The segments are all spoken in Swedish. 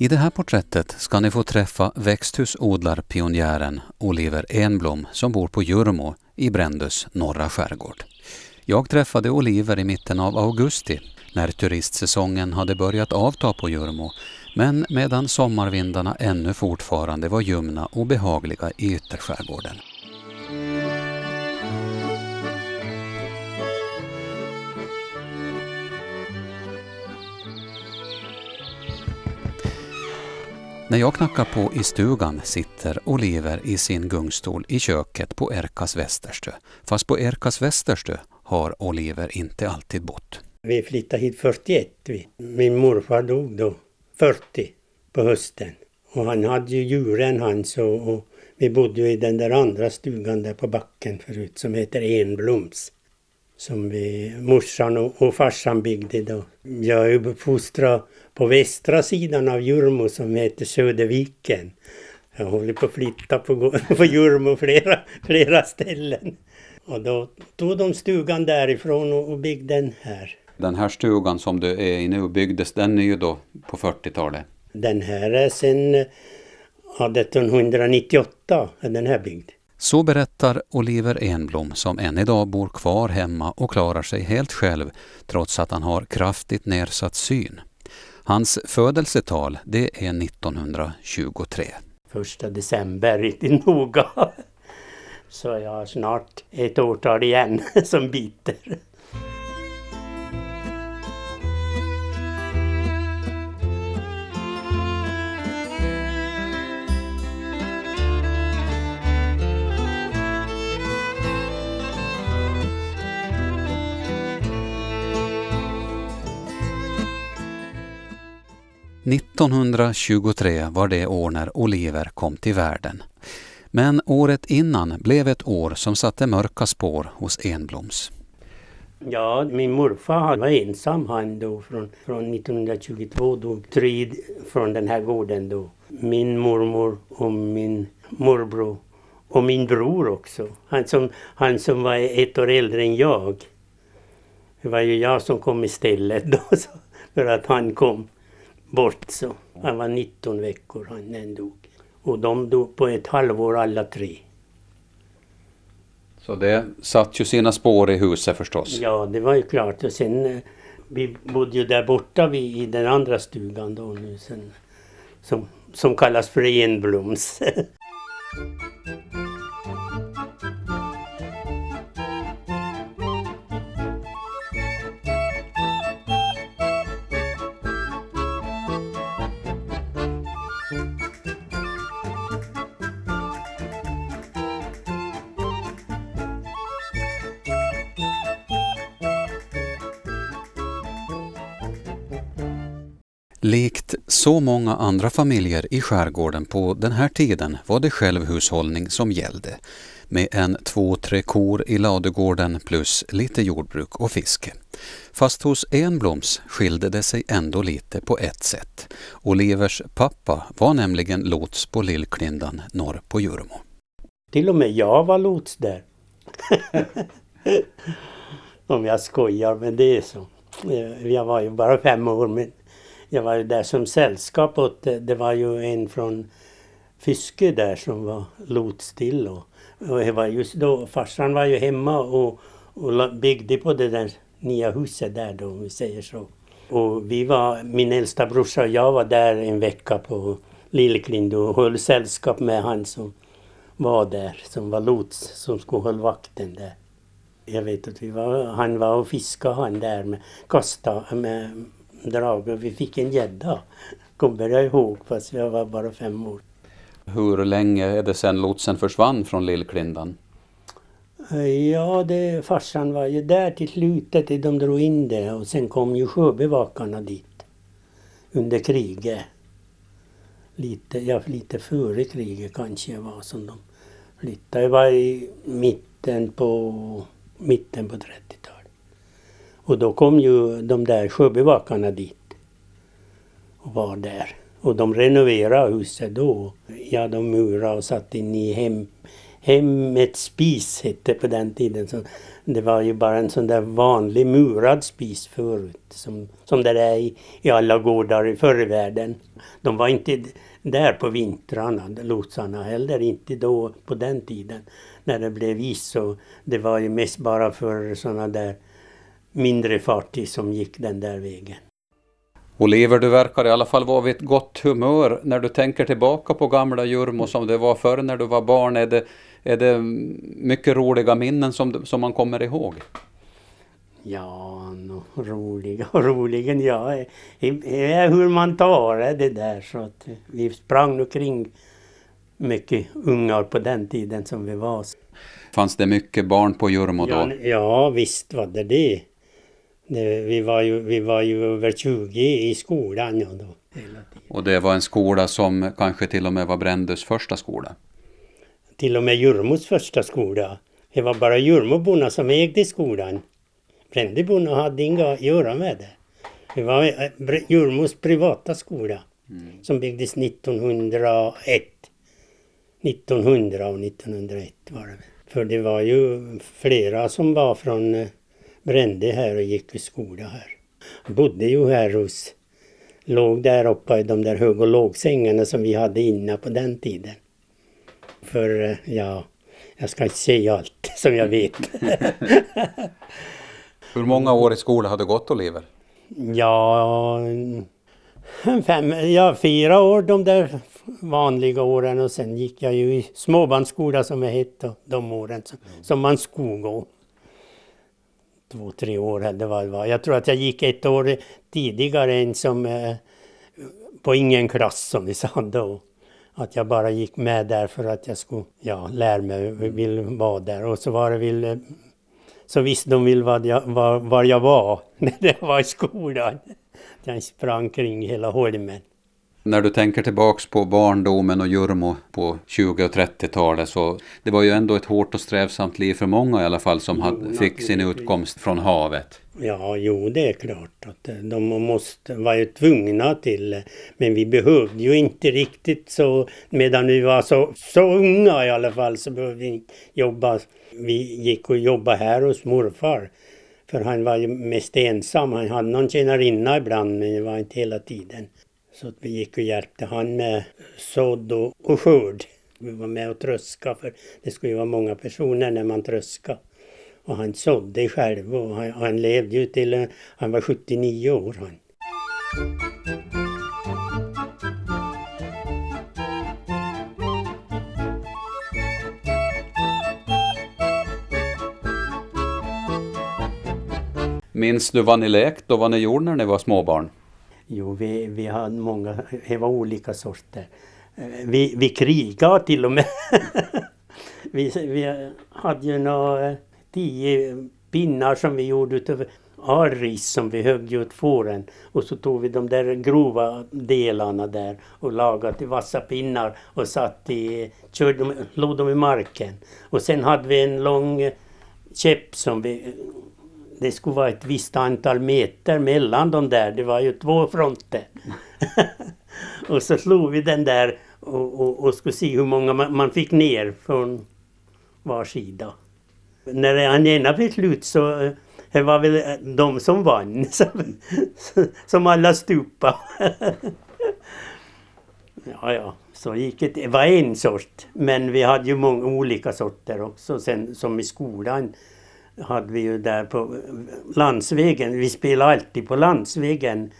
I det här porträttet ska ni få träffa växthusodlarpionjären Oliver Enblom som bor på Jurmo i Brändös norra skärgård. Jag träffade Oliver i mitten av augusti när turistsäsongen hade börjat avta på Jurmo men medan sommarvindarna ännu fortfarande var ljumna och behagliga i ytterskärgården. När jag knackar på i stugan sitter Oliver i sin gungstol i köket på Erkas Västerstö. Fast på Erkas Västerstö har Oliver inte alltid bott. Vi flyttade hit 41. Min morfar dog då, 40, på hösten. Och han hade ju djuren han så och vi bodde ju i den där andra stugan där på backen förut som heter Enbloms. Som vi, morsan och, och farsan byggde då. Jag är uppfostrad på västra sidan av Jurmo som heter Söderviken. Jag håller på att flytta på, på Jurmo flera, flera ställen. Och då tog de stugan därifrån och, och byggde den här. Den här stugan som du är i nu byggdes den är ju då på 40-talet? Den här är sen 1898 är den här byggd. Så berättar Oliver Enblom som än idag bor kvar hemma och klarar sig helt själv trots att han har kraftigt nedsatt syn. Hans födelsetal det är 1923. Första december, riktigt noga. Så jag har snart ett årtal igen som biter. 1923 var det år när Oliver kom till världen. Men året innan blev ett år som satte mörka spår hos Enbloms. Ja, min morfar var ensam han då från, från 1922 dog tre från den här gården då. Min mormor och min morbror och min bror också. Han som, han som var ett år äldre än jag. Det var ju jag som kom istället då för att han kom bort så. Han var 19 veckor han den dog. Och de dog på ett halvår alla tre. Så det satt ju sina spår i huset förstås? Ja, det var ju klart. Och sen, eh, vi bodde ju där borta vid, i den andra stugan då nu sen, som, som kallas för Enbloms. Likt så många andra familjer i skärgården på den här tiden var det självhushållning som gällde med en två, tre kor i ladugården plus lite jordbruk och fiske. Fast hos Enbloms skilde det sig ändå lite på ett sätt. Olivers pappa var nämligen lots på Lillklindan norr på Jurmo. Till och med jag var lots där. Om jag skojar, men det är så. Jag var ju bara fem år men jag var ju där som sällskap åt, det var ju en från Fyske där som var lots till. Och, och det var just då, farsan var ju hemma och, och byggde på det där nya huset där då, om vi säger så. Och vi var, min äldsta brorsa och jag var där en vecka på Lilleklind och höll sällskap med han som var där, som var lots, som skulle hålla vakten där. Jag vet att vi var, han var och fiskade han där med kasta med drag och vi fick en gädda. Kommer jag ihåg fast jag var bara fem år. Hur länge är det sedan lotsen försvann från Lillklindan? Ja, det, farsan var ju där till slutet. De drog in det och sen kom ju sjöbevakarna dit. Under kriget. Lite, ja, lite före kriget kanske var som de flyttade. Det var i mitten på, mitten på 30-talet. Och då kom ju de där sjöbevakarna dit och var där. Och de renoverade huset då. Ja, de murade och satte in i hem, Hemmets spis hette på den tiden. Så det var ju bara en sån där vanlig murad spis förut. Som, som det är i, i alla gårdar i förr i världen. De var inte där på vintrarna, lotsarna heller inte då på den tiden. När det blev is så det var ju mest bara för sådana där mindre fartyg som gick den där vägen. Oliver, du verkar i alla fall vara vid ett gott humör när du tänker tillbaka på gamla Jurmo som det var förr när du var barn. Är det, är det mycket roliga minnen som, som man kommer ihåg? Ja, no, roliga och roligen, ja. Det är hur man tar det, det där. Så att vi sprang omkring mycket ungar på den tiden som vi var. Fanns det mycket barn på Jurmo då? Ja, ja visst var det det. Det vi, var ju, vi var ju över 20 i skolan. Ja, då, och det var en skola som kanske till och med var Brändös första skola? Till och med Jurmos första skola. Det var bara Jurmoborna som ägde skolan. Brändeborna hade inga att göra med det. Det var eh, Jurmos privata skola mm. som byggdes 1901. 1900 och 1901 var det. För det var ju flera som var från eh, Brände här och gick i skola här. Jag bodde ju här hos, låg där uppe i de där hög och lågsängarna som vi hade inne på den tiden. För eh, ja, jag ska inte säga allt som jag vet. Hur många år i skola har du gått Oliver? Ja, fem, ja, fyra år de där vanliga åren och sen gick jag ju i småbarnsskola som det hette de åren som, som man skulle gå. Två, tre år eller vad det var. Jag tror att jag gick ett år tidigare än som eh, på ingen klass som vi sa då. Att jag bara gick med där för att jag skulle ja, lära mig, vill vara där. Och så var det väl eh, så visste de väl vad jag, var, var jag var när jag var i skolan. Jag sprang kring hela holmen. När du tänker tillbaks på barndomen och Jurmo på 20 och 30-talet så det var ju ändå ett hårt och strävsamt liv för många i alla fall som jo, hade, fick sin utkomst från havet. Ja, jo det är klart att de måste vara ju tvungna till Men vi behövde ju inte riktigt så medan vi var så, så unga i alla fall så behövde vi jobba. Vi gick och jobbade här hos morfar. För han var ju mest ensam. Han hade någon tjänarinna ibland men det var inte hela tiden. Så att vi gick och hjälpte han med sådd och, skörd. Vi var med och tröska för det skulle ju vara många personer när man tröska. Och han sådde själv och han, han levde ju till eh, han var 79 år. Han. Minns du vad ni lekte och vad ni gjorde när ni var småbarn? Jo, vi, vi hade många, det var olika sorter. Eh, vi, vi krigade till och med. vi, vi hade ju några eh, tio pinnar som vi gjorde utav arris som vi högg ut fåren. Och så tog vi de där grova delarna där och lagade till vassa pinnar och satt i, körde låg dem i marken. Och sen hade vi en lång käpp som vi det skulle vara ett visst antal meter mellan de där. Det var ju två fronter. och så slog vi den där och, och, och skulle se hur många man, man fick ner från var sida. När han ena fick slut så eh, det var väl eh, de som vann. Som alla stupa. ja, ja, så gick det. Det var en sort. Men vi hade ju många olika sorter också sen som i skolan hade vi ju där på landsvägen. Vi spelade alltid på landsvägen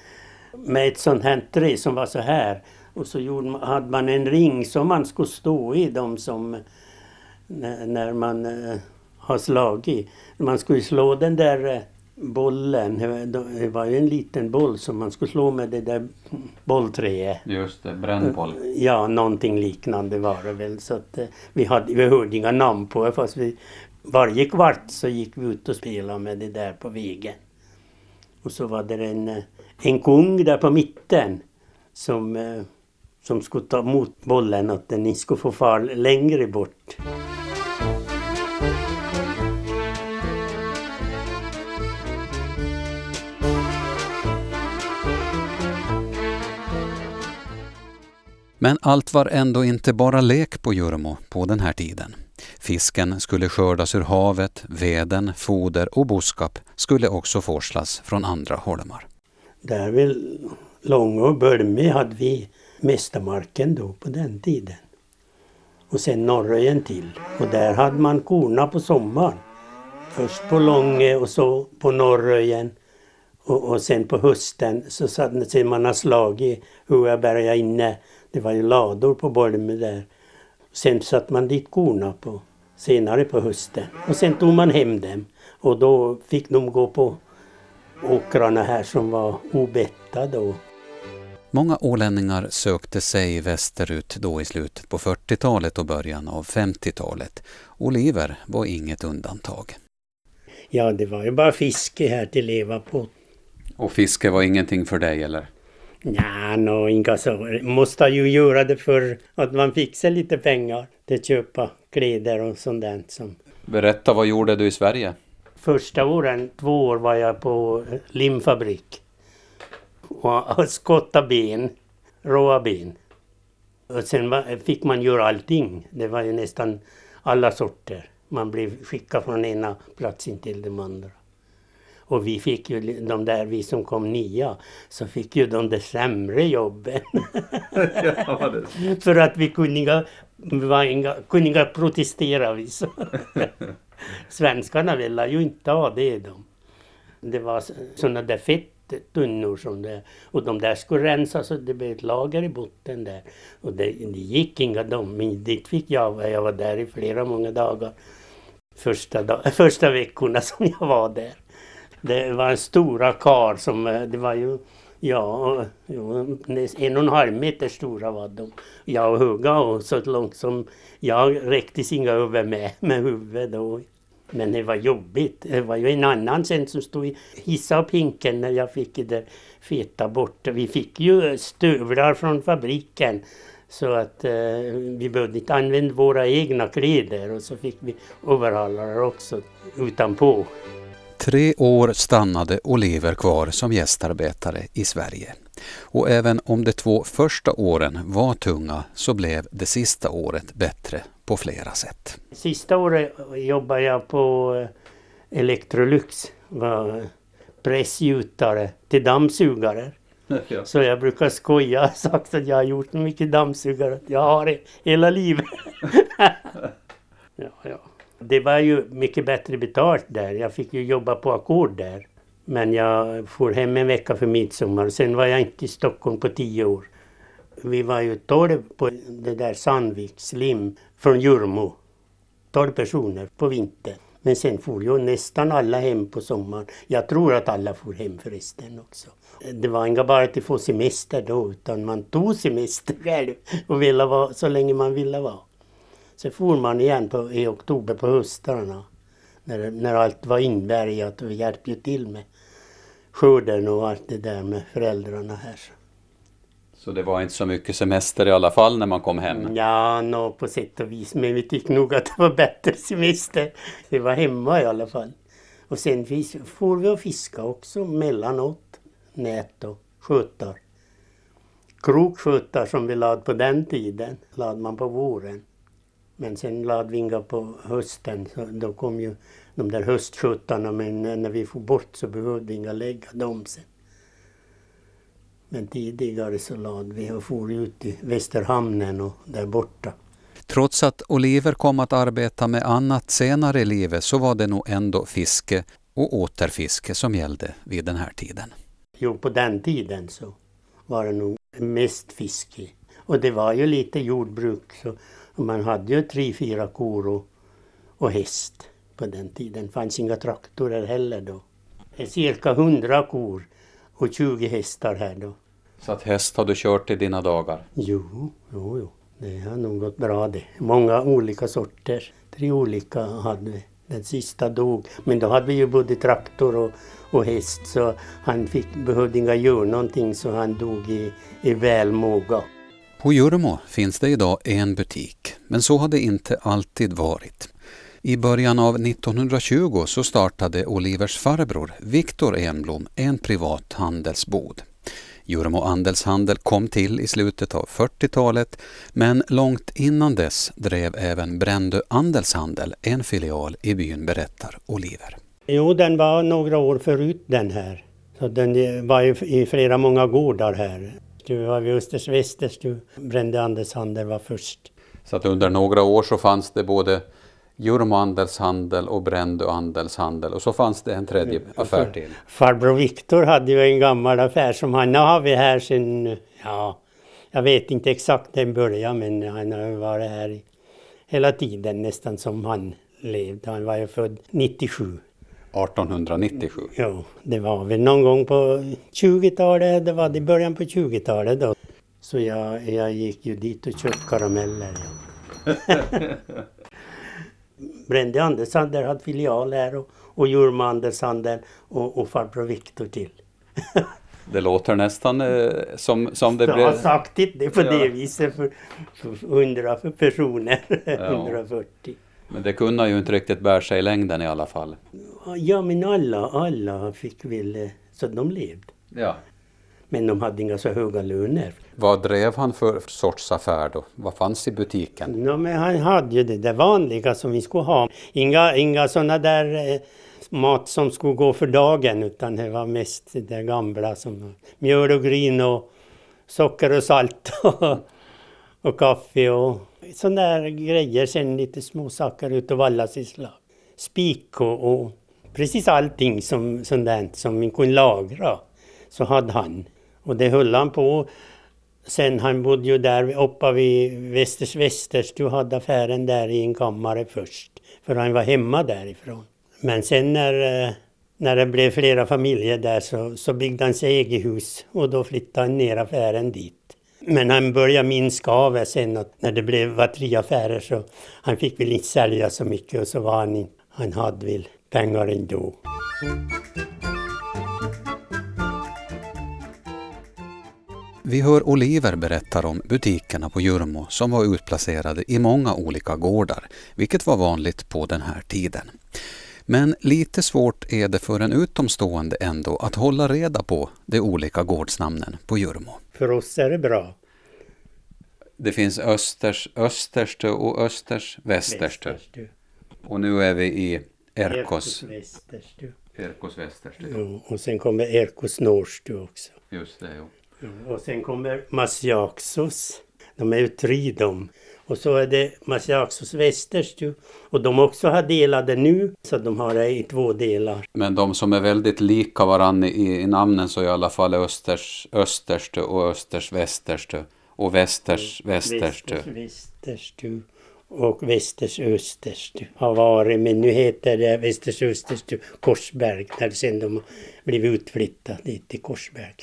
med ett sånt här trä som var så här. Och så gjorde, hade man en ring som man skulle stå i, de som när, man uh, har slagit. Man skulle slå den där uh, bollen, det var ju en liten boll som man skulle slå med det där bollträet. Just det, brännboll. Ja, någonting liknande var det väl. Så att, uh, vi, hade, vi hörde inga namn på det fast vi, varje kvart så gick vi ut och spelade med det där på vägen. Och så var det en, eh, en kung där på mitten som, eh, som skulle ta emot bollen att den inte skulle få fara längre bort. Men allt var ändå inte bara lek på Jurmo på den här tiden. Fisken skulle skördas ur havet, veden, foder och boskap skulle också forslas från andra holmar. Där vid Långe och Bölme hade vi mästarmarken då på den tiden. Och sen Norröjen till. Och där hade man korna på sommaren. Först på Långe och så på Norröjen. Och, och sen på hösten så satt man har slagit Huaberga inne. Det var ju lador på Bolme där. Sen satte man dit korna på senare på hösten. Och sen tog man hem dem. Och då fick de gå på åkrarna här som var obettade. Många ålänningar sökte sig västerut då i slutet på 40-talet och början av 50-talet. Oliver var inget undantag. Ja, det var ju bara fiske här till leva på. Och fiske var ingenting för dig eller? Ja, no, inga så. Måste ju göra det för att man sig lite pengar till att köpa kläder och sånt där. Som. Berätta, vad gjorde du i Sverige? Första åren, två år, var jag på limfabrik. Och skotta ben, råa ben. Och sen fick man göra allting. Det var ju nästan alla sorter. Man blev skickad från ena platsen till den andra. Och vi fick ju, de där vi som kom nia, så fick ju de där sämre jobben. ja, För att vi kunde, var inga, kunde protestera. Vi så. Svenskarna ville ju inte ha det. De. Det var sådana där fettunnor som det och de där skulle rensas och det blev ett lager i botten där. Och det, det gick inga de, men dit fick jag, jag var där i flera många dagar. Första, dag, första veckorna som jag var där. Det var en stora kar som, eh, det var ju, ja, en och en halv meter stora var de. Jag och hugga och så långt som jag räckte inga över med, med huvudet då. Men det var jobbigt. Det var ju en annan sen som stod i hissa upp hinken när jag fick det där feta bort. Vi fick ju stövlar från fabriken. Så att eh, vi behövde inte använda våra egna kläder och så fick vi overaller också utanpå. Tre år stannade Oliver kvar som gästarbetare i Sverige. Och även om de två första åren var tunga så blev det sista året bättre på flera sätt. Sista året jobbade jag på eh, Electrolux, var pressgjutare till dammsugare. Ja. Så jag brukar skoja och sagt att jag har gjort mycket dammsugare. Jag har det hela livet. ja, ja. Det var ju mycket bättre betalt där. Jag fick ju jobba på ackord där. Men jag for hem en vecka för midsommar. Sen var jag inte i Stockholm på tio år. Vi var ju tolv på det där Sandvik Slim från Jurmo. Tolv personer på vintern. Men sen for ju nästan alla hem på sommaren. Jag tror att alla for hem förresten också. Det var inte bara att få semester då utan man tog semester själv och ville vara så länge man ville vara. Så for man igen på, i oktober på höstarna. När, när allt var inbärgat och vi hjälpte till med skörden och allt det där med föräldrarna här. Så det var inte så mycket semester i alla fall när man kom hem? Ja, no, på sätt och vis. Men vi tyckte nog att det var bättre semester. Vi var hemma i alla fall. Och sen for vi och fiska också mellanåt. Nät och skötar. Krokskötar som vi lade på den tiden, lade man på våren. Men sen lade vi inga på hösten, så då kom ju de där höstskjuttarna men när vi får bort så behövde vi inga lägga dem sen. Men tidigare så lade vi och for ut i Västerhamnen och där borta. Trots att Oliver kom att arbeta med annat senare i livet så var det nog ändå fiske och återfiske som gällde vid den här tiden. Jo, på den tiden så var det nog mest fiske. Och det var ju lite jordbruk så man hade ju tre, fyra kor och, och häst på den tiden. Det fanns inga traktorer heller då. Det är cirka hundra kor och 20 hästar här då. Så att häst har du kört i dina dagar? Jo, jo, jo. Det har nog gått bra det. Många olika sorter. Tre olika hade vi. Den sista dog. Men då hade vi ju både traktor och, och häst så han fick, behövde inga göra någonting så han dog i, i välmåga. På Jurmo finns det idag en butik, men så har det inte alltid varit. I början av 1920 så startade Olivers farbror Viktor Enblom en privat handelsbod. Jurmo Andelshandel kom till i slutet av 40-talet men långt innan dess drev även Brändö Andelshandel en filial i byn, berättar Oliver. Jo, den var några år förut den här. Så den eh, var ju i flera många gårdar här. Du var vid Östers Västers, du Brände Andelshandel var först. Så att under några år så fanns det både Jurmo Andelshandel och Brändö Andelshandel och så fanns det en tredje mm. affär till. Farbror Viktor hade ju en gammal affär som han har vi här sedan, ja, jag vet inte exakt när den började men han har varit här hela tiden nästan som han levde. Han var ju född 97. 1897? Ja, det var väl någon gång på 20-talet, det var i början på 20-talet då. Så jag, jag gick ju dit och köpte karameller. Ja. Brände Andershandel hade filial här och, och Jurma Andershandel och, och farbror Viktor till. Det låter nästan eh, som, som det blev... Jag har sagt det på det viset för, för 100 personer, ja. 140. Men det kunde ju inte riktigt bära sig i längden i alla fall. Ja men alla, alla fick väl eh, så de levde. Ja. Men de hade inga så höga löner. Vad drev han för sorts affär då? Vad fanns i butiken? Ja, men han hade ju det där vanliga som vi skulle ha. Inga, inga sådana där eh, mat som skulle gå för dagen utan det var mest det gamla som mjöl och gryn och socker och salt och, kaffe och sådana där grejer. Sen lite småsaker utav alla slag. Spik och, och precis allting som, sådant som vi kunde lagra så hade han. Och det höll han på. Sen han bodde ju där uppe vid Västers Västers. Du hade affären där i en kammare först. För han var hemma därifrån. Men sen när, eh, när det blev flera familjer där så, så byggde han sig eget hus och då flyttade han ner affären dit. Men han började minska av sen att när det blev var tre affärer så han fick väl inte sälja så mycket och så var han, han hade väl pengar ändå. Vi hör Oliver berätta om butikerna på Jurmo som var utplacerade i många olika gårdar, vilket var vanligt på den här tiden. Men lite svårt är det för en utomstående ändå att hålla reda på de olika gårdsnamnen på Jurmo. För oss är det bra. Det finns Östers, Österstö och Östers. Västerstö. Och nu är vi i Erkos. Västerstö. Erkos Västerstö. Ja, och sen kommer Erkos Norrstö också. Just det, jo. Och sen kommer Masiaxos. De är ju tre de. Och så är det Masiaxos Västerstu. Och de också har delade nu, så de har det i två delar. Men de som är väldigt lika varandra i, i namnen så är i alla fall Östers, Österstu och Östers Västerstu. Och Västers Västerstu. Västers Västerstu och Västers Österstu har varit, men nu heter det Västers Österstu Korsberg, när sen de blivit utflyttade dit till Korsberg.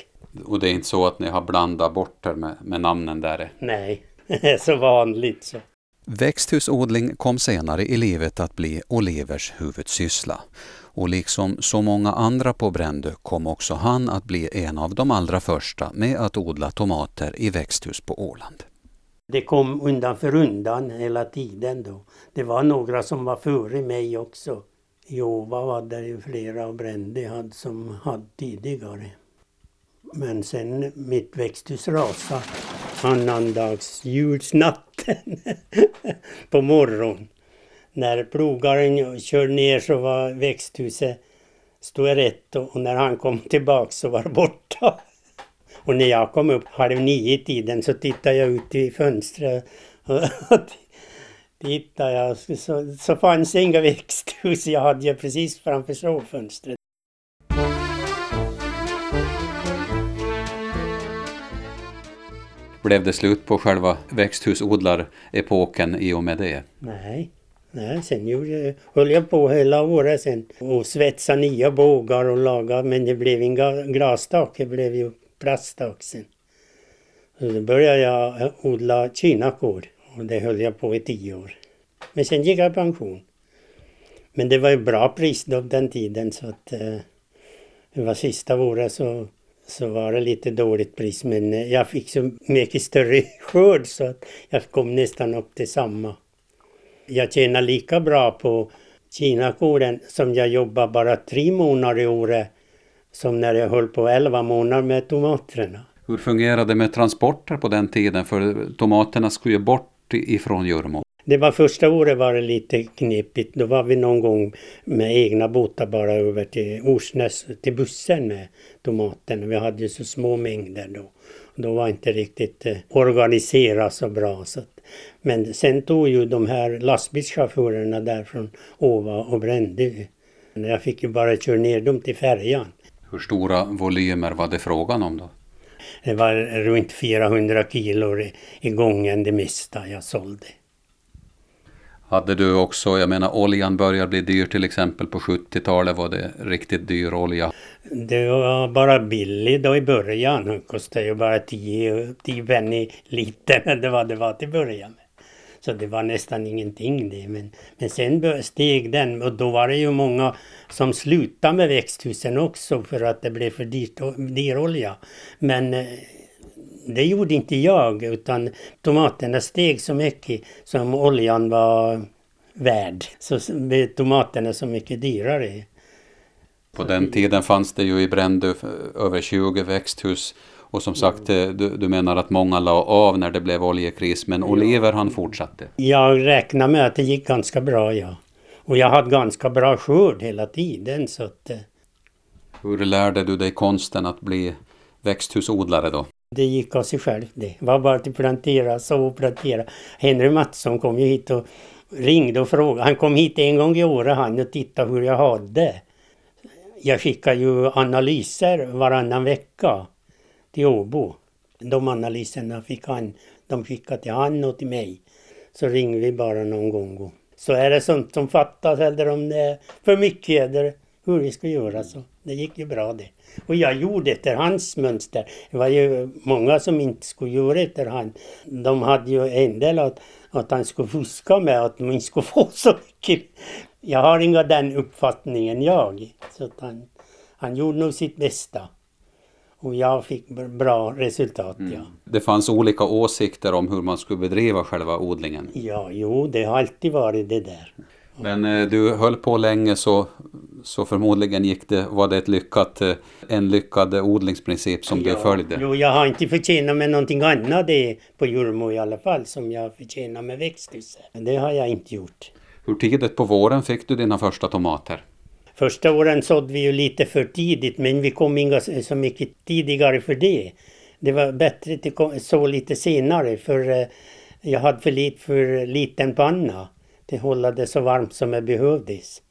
Och det är inte så att ni har blandat bort det med, med namnen där? Nej, det är så vanligt så. Växthusodling kom senare i livet att bli Olivers huvudsyssla. Och liksom så många andra på Brändö kom också han att bli en av de allra första med att odla tomater i växthus på Åland. Det kom undan för undan hela tiden då. Det var några som var före mig också. I Åva var det ju flera och Brändö som hade tidigare. Men sen mitt växthus rasade annandagsjulsnatten på morgonen. När plogaren körde ner så var växthuset stod rätt och när han kom tillbaka så var det borta. Och när jag kom upp halv nio i tiden så tittade jag ut i fönstret och tittade jag så, så fanns det inga växthus. Jag hade ju precis framför sovfönstret. Blev det slut på själva växthusodlarepoken i och med det? Nej, Nej, sen gjorde, höll jag på hela året sen och svetsa nya bågar och laga men det blev inga glastak, det blev ju plasttak sen. Så då började jag odla kinakor och det höll jag på i tio år. Men sen gick jag i pension. Men det var ju bra pris då den tiden så att eh, det var sista året så så var det lite dåligt pris men eh, jag fick så mycket större skörd så att jag kom nästan upp till samma. Jag tjänar lika bra på kinakoren som jag jobbar bara tre månader i året som när jag höll på elva månader med tomaterna. Hur fungerade det med transporter på den tiden? För tomaterna skulle ju bort ifrån Jurmo. Det var första året var det lite knepigt. Då var vi någon gång med egna båtar bara över till Orsnäs till bussen med tomaterna. Vi hade ju så små mängder då. Då var inte riktigt eh, organiserat så bra. Så att, men sen tog ju de här lastbilschaufförerna där från Åva och brände. Jag fick ju bara köra ner dem till färjan. Hur stora volymer var det frågan om då? Det var runt 400 kilo i gången det mesta jag sålde. Hade du också, jag menar oljan börjar bli dyr till exempel på 70-talet var det riktigt dyr olja. Det var bara billigt då i början. Det kostade ju bara 10, penny liter. Det var det var till början. Så det var nästan ingenting det. Men, men sen steg den och då var det ju många som slutade med växthusen också för att det blev för dyrt, dyr olja. Men eh, det gjorde inte jag utan tomaterna steg så mycket som oljan var värd. Så blev tomaterna så mycket dyrare. På den tiden fanns det ju i Brändö över 20 växthus och som sagt, eh, du, du, menar att många la av när det blev oljekris, men Oliver han fortsatte? Jag räknar med att det gick ganska bra, ja. Och jag hade ganska bra skörd hela tiden, så att... Eh. Hur lärde du dig konsten att bli växthusodlare då? Det gick av sig själv det. Det var bara att plantera, så och plantera. Henry Mattsson kom ju hit och ringde och frågade. Han kom hit en gång i året han och tittade hur jag hade. Jag skickar ju analyser varannan vecka till Åbo. De analyserna fick han, de skickade till han och till mig. Så ringde vi bara någon gång. Så är det sånt som fattas eller om det är för mycket eller hur vi ska göra så. Det gick ju bra det. Och jag gjorde efter hans mönster. Det var ju många som inte skulle göra efter han. De hade ju en del att, att han skulle fuska med att man inte skulle få så mycket. Jag har inga den uppfattningen jag. Så han, han gjorde nog sitt bästa. Och jag fick bra resultat, mm. ja. Det fanns olika åsikter om hur man skulle bedriva själva odlingen? Ja, jo, det har alltid varit det där. Men eh, du höll på länge så, så förmodligen gick det, var det ett lyckat, eh, en lyckad odlingsprincip som ja, du följde? Jo, jag har inte förtjänat med någonting annat det på Jurmo i alla fall som jag förtjänar med växthuset. Det har jag inte gjort. Hur tidigt på våren fick du dina första tomater? Första åren sådde vi ju lite för tidigt men vi kom inga så mycket tidigare för det. Det var bättre att så lite senare för eh, jag hade för, lit, för liten panna att hålla det så varmt som det behövdes.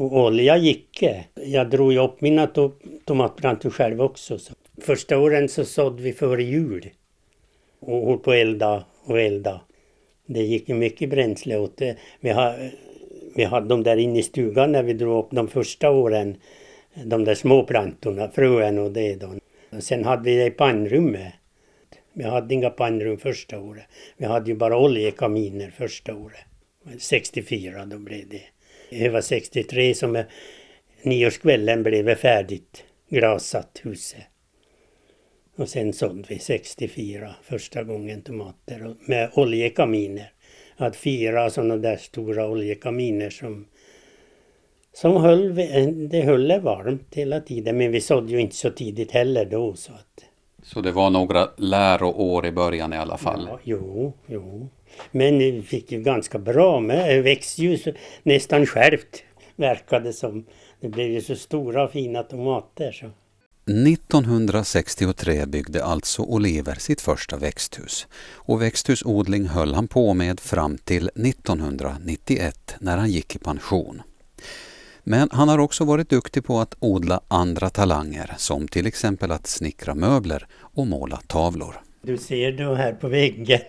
Och olja gick. Jag drog ju upp mina to tomatplantor själv också. Så. Första åren så sådde vi före jul. Och höll på att elda och elda. Det gick ju mycket bränsle åt det. Vi, ha, vi hade dem där inne i stugan när vi drog upp de första åren. De där små plantorna, fröen och det då. Och sen hade vi det i pannrummet. Vi hade inga pannrum första året. Vi hade ju bara oljekaminer första året. 64 då blev det. Det var 63 som nyårskvällen blev färdigt glasat huset. Och sen sålde vi 64 första gången tomater med oljekaminer. Jag hade fyra sådana där stora oljekaminer som som höll, det höll det varmt hela tiden men vi sådde ju inte så tidigt heller då. Så, att så det var några läroår i början i alla fall? Ja, jo, jo. Men vi fick ju ganska bra med. Det växte ju nästan självt verkade som. Det blev ju så stora fina tomater. Så. 1963 byggde alltså Oliver sitt första växthus och växthusodling höll han på med fram till 1991 när han gick i pension. Men han har också varit duktig på att odla andra talanger som till exempel att snickra möbler och måla tavlor. Du ser det här på väggen.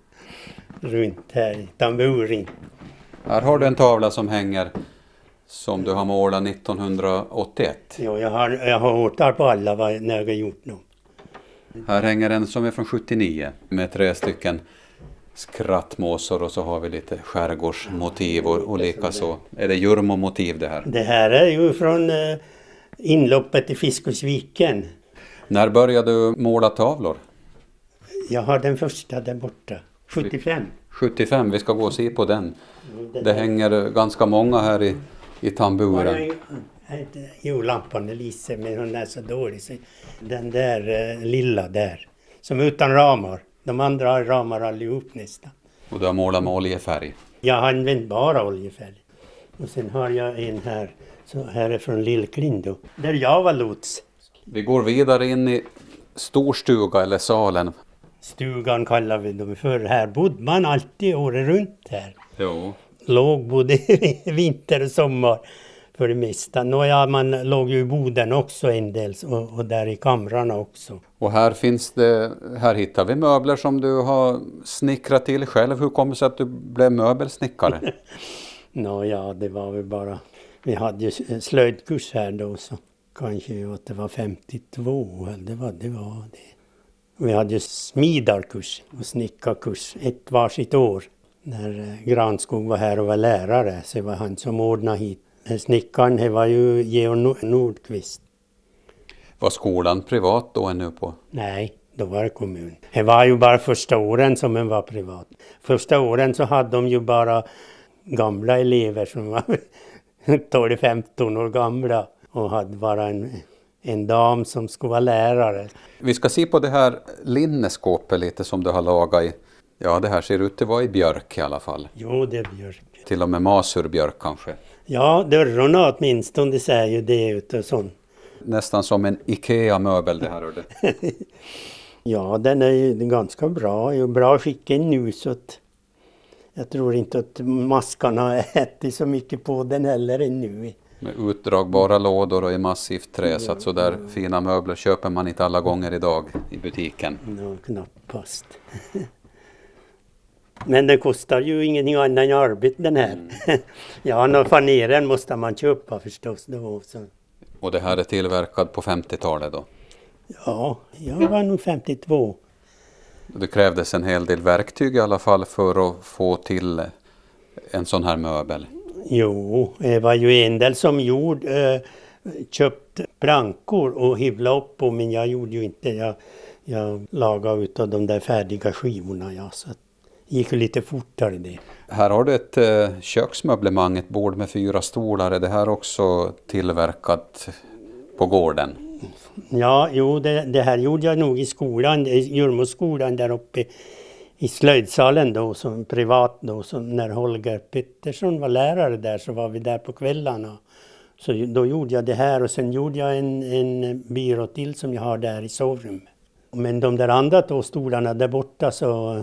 runt här tamburin. Här har du en tavla som hänger som du har målat 1981. Ja, jag har, jag har årtal på alla vad, när jag har gjort dem. Här hänger en som är från 79 med tre stycken skrattmåsor och så har vi lite skärgårdsmotiv och, och likaså. Är det Jurmo-motiv det här? Det här är ju från eh, inloppet i Fiskosviken. När började du måla tavlor? Jag har den första där borta. 75. 75, vi ska gå och se på den. Det hänger ganska många här i, i tamburen. Jo, lampan lyser men hon är så dålig. Den där eh, lilla där, som utan ramar. De andra har ramar allihop nästan. Och du har målat med oljefärg? Jag har använt bara oljefärg. Och sen har jag en här, så här är från Lillklindo, där jag var lots. Vi går vidare in i storstuga eller salen. Stugan kallar vi dem för. Här bodde man alltid året runt här. Jo. Låg både vinter och sommar för det mesta. Nåja, man låg ju i boden också en del och, och där i kamrarna också. Och här finns det, här hittar vi möbler som du har snickrat till själv. Hur kommer det sig att du blev möbelsnickare? Nåja, det var väl bara, vi hade ju slöjdkurs här då så kanske att det var 52, det var det. Var det. Vi hade ju smidarkurs och snickarkurs, ett varsitt år. När eh, Granskog var här och var lärare så det var han som ordnade hit. Snickaren det var ju Georg Nordqvist. Var skolan privat då ännu på? Nej, då var det kommun. Det var ju bara första åren som den var privat. Första åren så hade de ju bara gamla elever som var 12-15 år gamla och hade bara en, en dam som skulle vara lärare. Vi ska se på det här linneskåpet lite som du har lagat i. Ja, det här ser ut att vara i björk i alla fall. Jo, det är björk. Till och med masurbjörk kanske. Ja, dörrarna åtminstone ser ju det ut och sånt. Nästan som en IKEA-möbel det här. Ja, den är ju ganska bra, i bra skick nu så att jag tror inte att maskarna har ätit så mycket på den heller ännu. Med utdragbara lådor och i massivt trä så att sådär fina möbler köper man inte alla gånger idag i butiken. No, knappast. Men den kostar ju ingenting annat än arbete den här. Mm. ja, någon faneren måste man köpa förstås då. Så. Och det här är tillverkad på 50-talet då? Ja, jag var nog 52. Det krävdes en hel del verktyg i alla fall för att få till en sån här möbel? Jo, det var ju en del som gjorde, eh, köpt plankor och hyvla upp på men jag gjorde ju inte Jag, jag lagade utav de där färdiga skivorna. Ja, så det gick lite fortare det. Här har du ett eh, köksmöblemang, ett bord med fyra stolar. Är det här också tillverkat på gården? Ja, jo, det, det här gjorde jag nog i skolan, i Djurmoskolan där uppe i slöjdsalen då, som privat då, som när Holger Pettersson var lärare där så var vi där på kvällarna. Så då gjorde jag det här och sen gjorde jag en, en byrå till som jag har där i sovrummet. Men de där andra två stolarna där borta så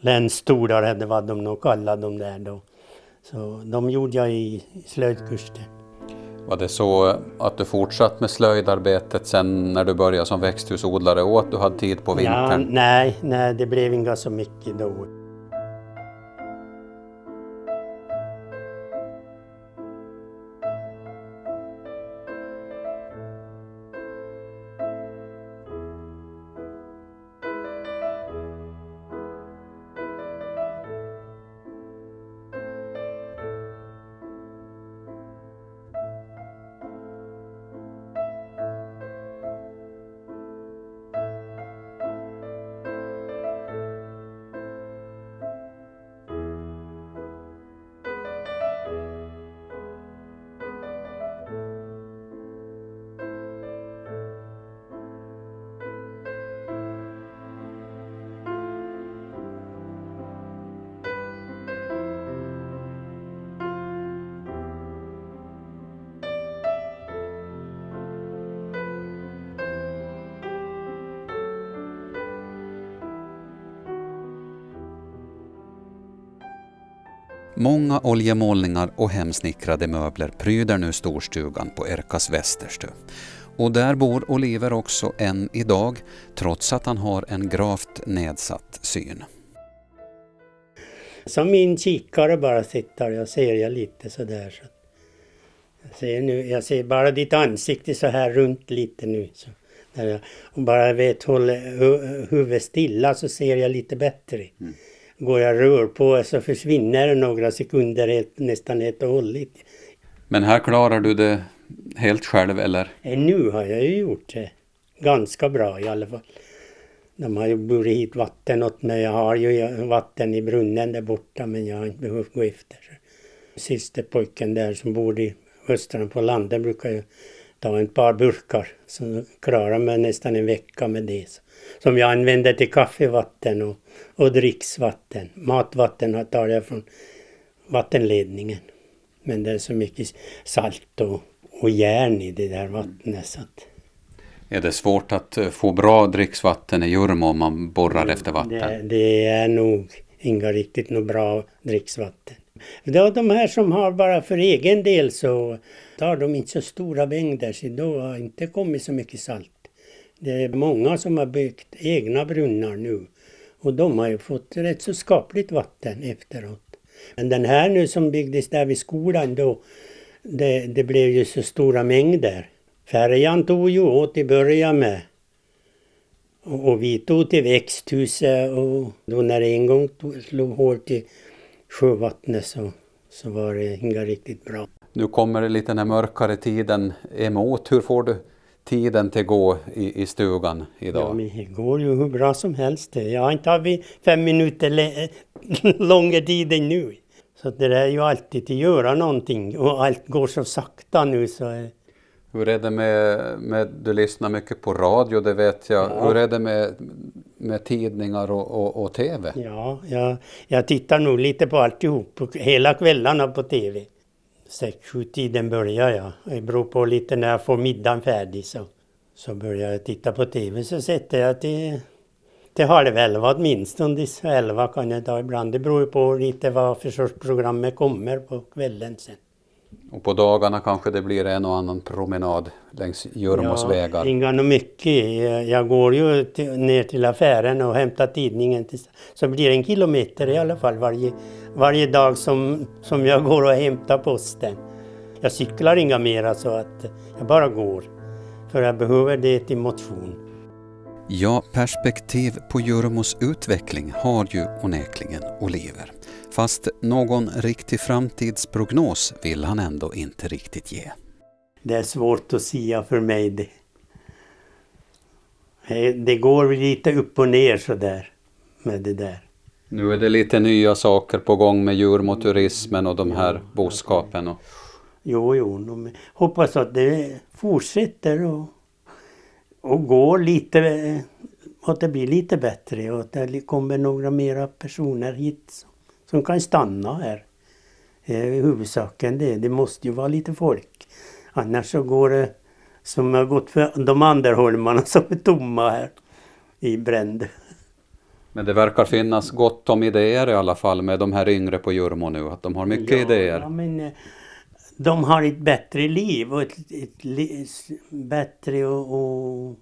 länsstolar det var de nog kallade dem där då. Så de gjorde jag i slöjdkursen. Var det så att du fortsatt med slöjdarbetet sen när du började som växthusodlare och att du hade tid på vintern? Ja, nej, nej, det blev inga så mycket då. Många oljemålningar och hemsnickrade möbler pryder nu storstugan på Erkas Västerstö. Och där bor Oliver också än idag, trots att han har en gravt nedsatt syn. Som min kikare bara sitter jag ser jag lite sådär. Så. Jag, ser nu, jag ser bara ditt ansikte så här runt lite nu. Så. Där jag, och bara vet hålla huvudet stilla så ser jag lite bättre. Mm går jag rör på så försvinner det några sekunder helt, nästan helt och hållet. Men här klarar du det helt själv eller? Eh, nu har jag ju gjort det ganska bra i alla fall. De har ju burit hit vatten åt mig. Jag har ju vatten i brunnen där borta men jag har inte behövt gå efter. Sista pojken där som bor i hustrun på landet brukar ju ta ett par burkar. Så klarar mig nästan en vecka med det. Som jag använder till kaffevatten och, och dricksvatten. Matvatten tar jag från vattenledningen. Men det är så mycket salt och, och järn i det där vattnet så att är det svårt att eh, få bra dricksvatten i Jurmo om man borrar mm, efter vatten? Det, det, är nog inga riktigt något bra dricksvatten. Det är de här som har bara för egen del så tar de inte så stora mängder så då har inte kommit så mycket salt. Det är många som har byggt egna brunnar nu och de har ju fått rätt så skapligt vatten efteråt. Men den här nu som byggdes där vid skolan då, det, det blev ju så stora mängder. Färjan tog ju åt i början med. Och, och vi tog till växthuset och då när det en gång tog, slog hål till sjövattnet så, så var det inga riktigt bra. Nu kommer lite den här mörkare tiden emot. Hur får du tiden till gå i, i stugan idag? Ja, men det går ju hur bra som helst. Jag har inte haft fem minuter längre tid än nu. Så det är ju alltid att göra någonting och allt går så sakta nu så hur är det med, med, du lyssnar mycket på radio, det vet jag. Ja. Hur är det med, med tidningar och, och, och TV? Ja, jag, jag tittar nog lite på alltihop, hela kvällarna på TV. Sex, sju tiden börjar jag. Det beror på lite när jag får middagen färdig så, så börjar jag titta på TV. Så sätter jag till, till halv elva åtminstone. Elva kan jag ta ibland. Det beror på lite vad för sorts programmet kommer på kvällen sen. Och på dagarna kanske det blir en och annan promenad längs Jurmos ja, vägar? Inga mycket. Jag går ju till, ner till affären och hämtar tidningen. Till, så blir det en kilometer i alla fall varje, varje dag som, som jag går och hämtar posten. Jag cyklar inga mera så att jag bara går. För jag behöver det till motion. Ja, perspektiv på Jurmos utveckling har ju onekligen Oliver. Fast någon riktig framtidsprognos vill han ändå inte riktigt ge. Det är svårt att säga för mig det. Det går lite upp och ner sådär med det där. Nu är det lite nya saker på gång med djurmoturismen och de här boskapen. Och... Jo, jo, hoppas att det fortsätter och, och går lite, att det blir lite bättre och att det kommer några mera personer hit som kan stanna här. Eh, huvudsaken det, det måste ju vara lite folk. Annars så går det som har gått för de andra holmarna som är tomma här i Brände. Men det verkar finnas gott om idéer i alla fall med de här yngre på Jurmo nu, att de har mycket ja, idéer. Ja, men eh, de har ett bättre liv och ett, ett, ett bättre och, och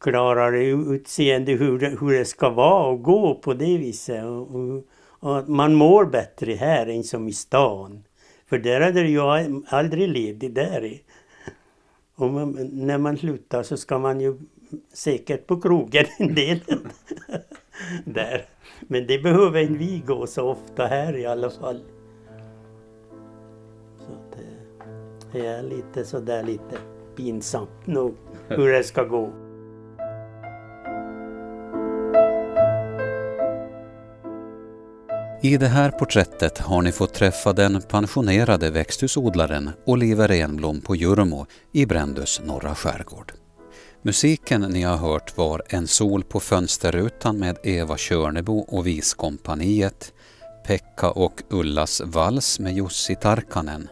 klarare utseende hur det, hur det ska vara och gå på det viset. Och, och och man mår bättre här än som i stan. För där är det ju aldrig ledigt där. Och man, när man slutar så ska man ju säkert på krogen en del. där. Men det behöver inte vi gå så ofta här i alla fall. Så det är lite sådär lite pinsamt nog hur det ska gå. I det här porträttet har ni fått träffa den pensionerade växthusodlaren Oliver Enblom på Jurmo i Brändös norra skärgård. Musiken ni har hört var En sol på fönsterrutan med Eva Körnebo och Viskompaniet, Pekka och Ullas vals med Jussi Tarkanen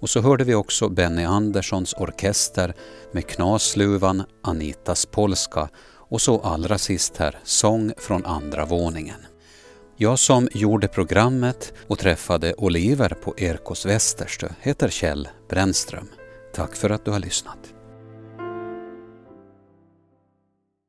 och så hörde vi också Benny Anderssons orkester med Knasluvan, Anitas polska och så allra sist här Sång från andra våningen. Jag som gjorde programmet och träffade Oliver på Erkos Västerstö heter Kjell Brännström. Tack för att du har lyssnat.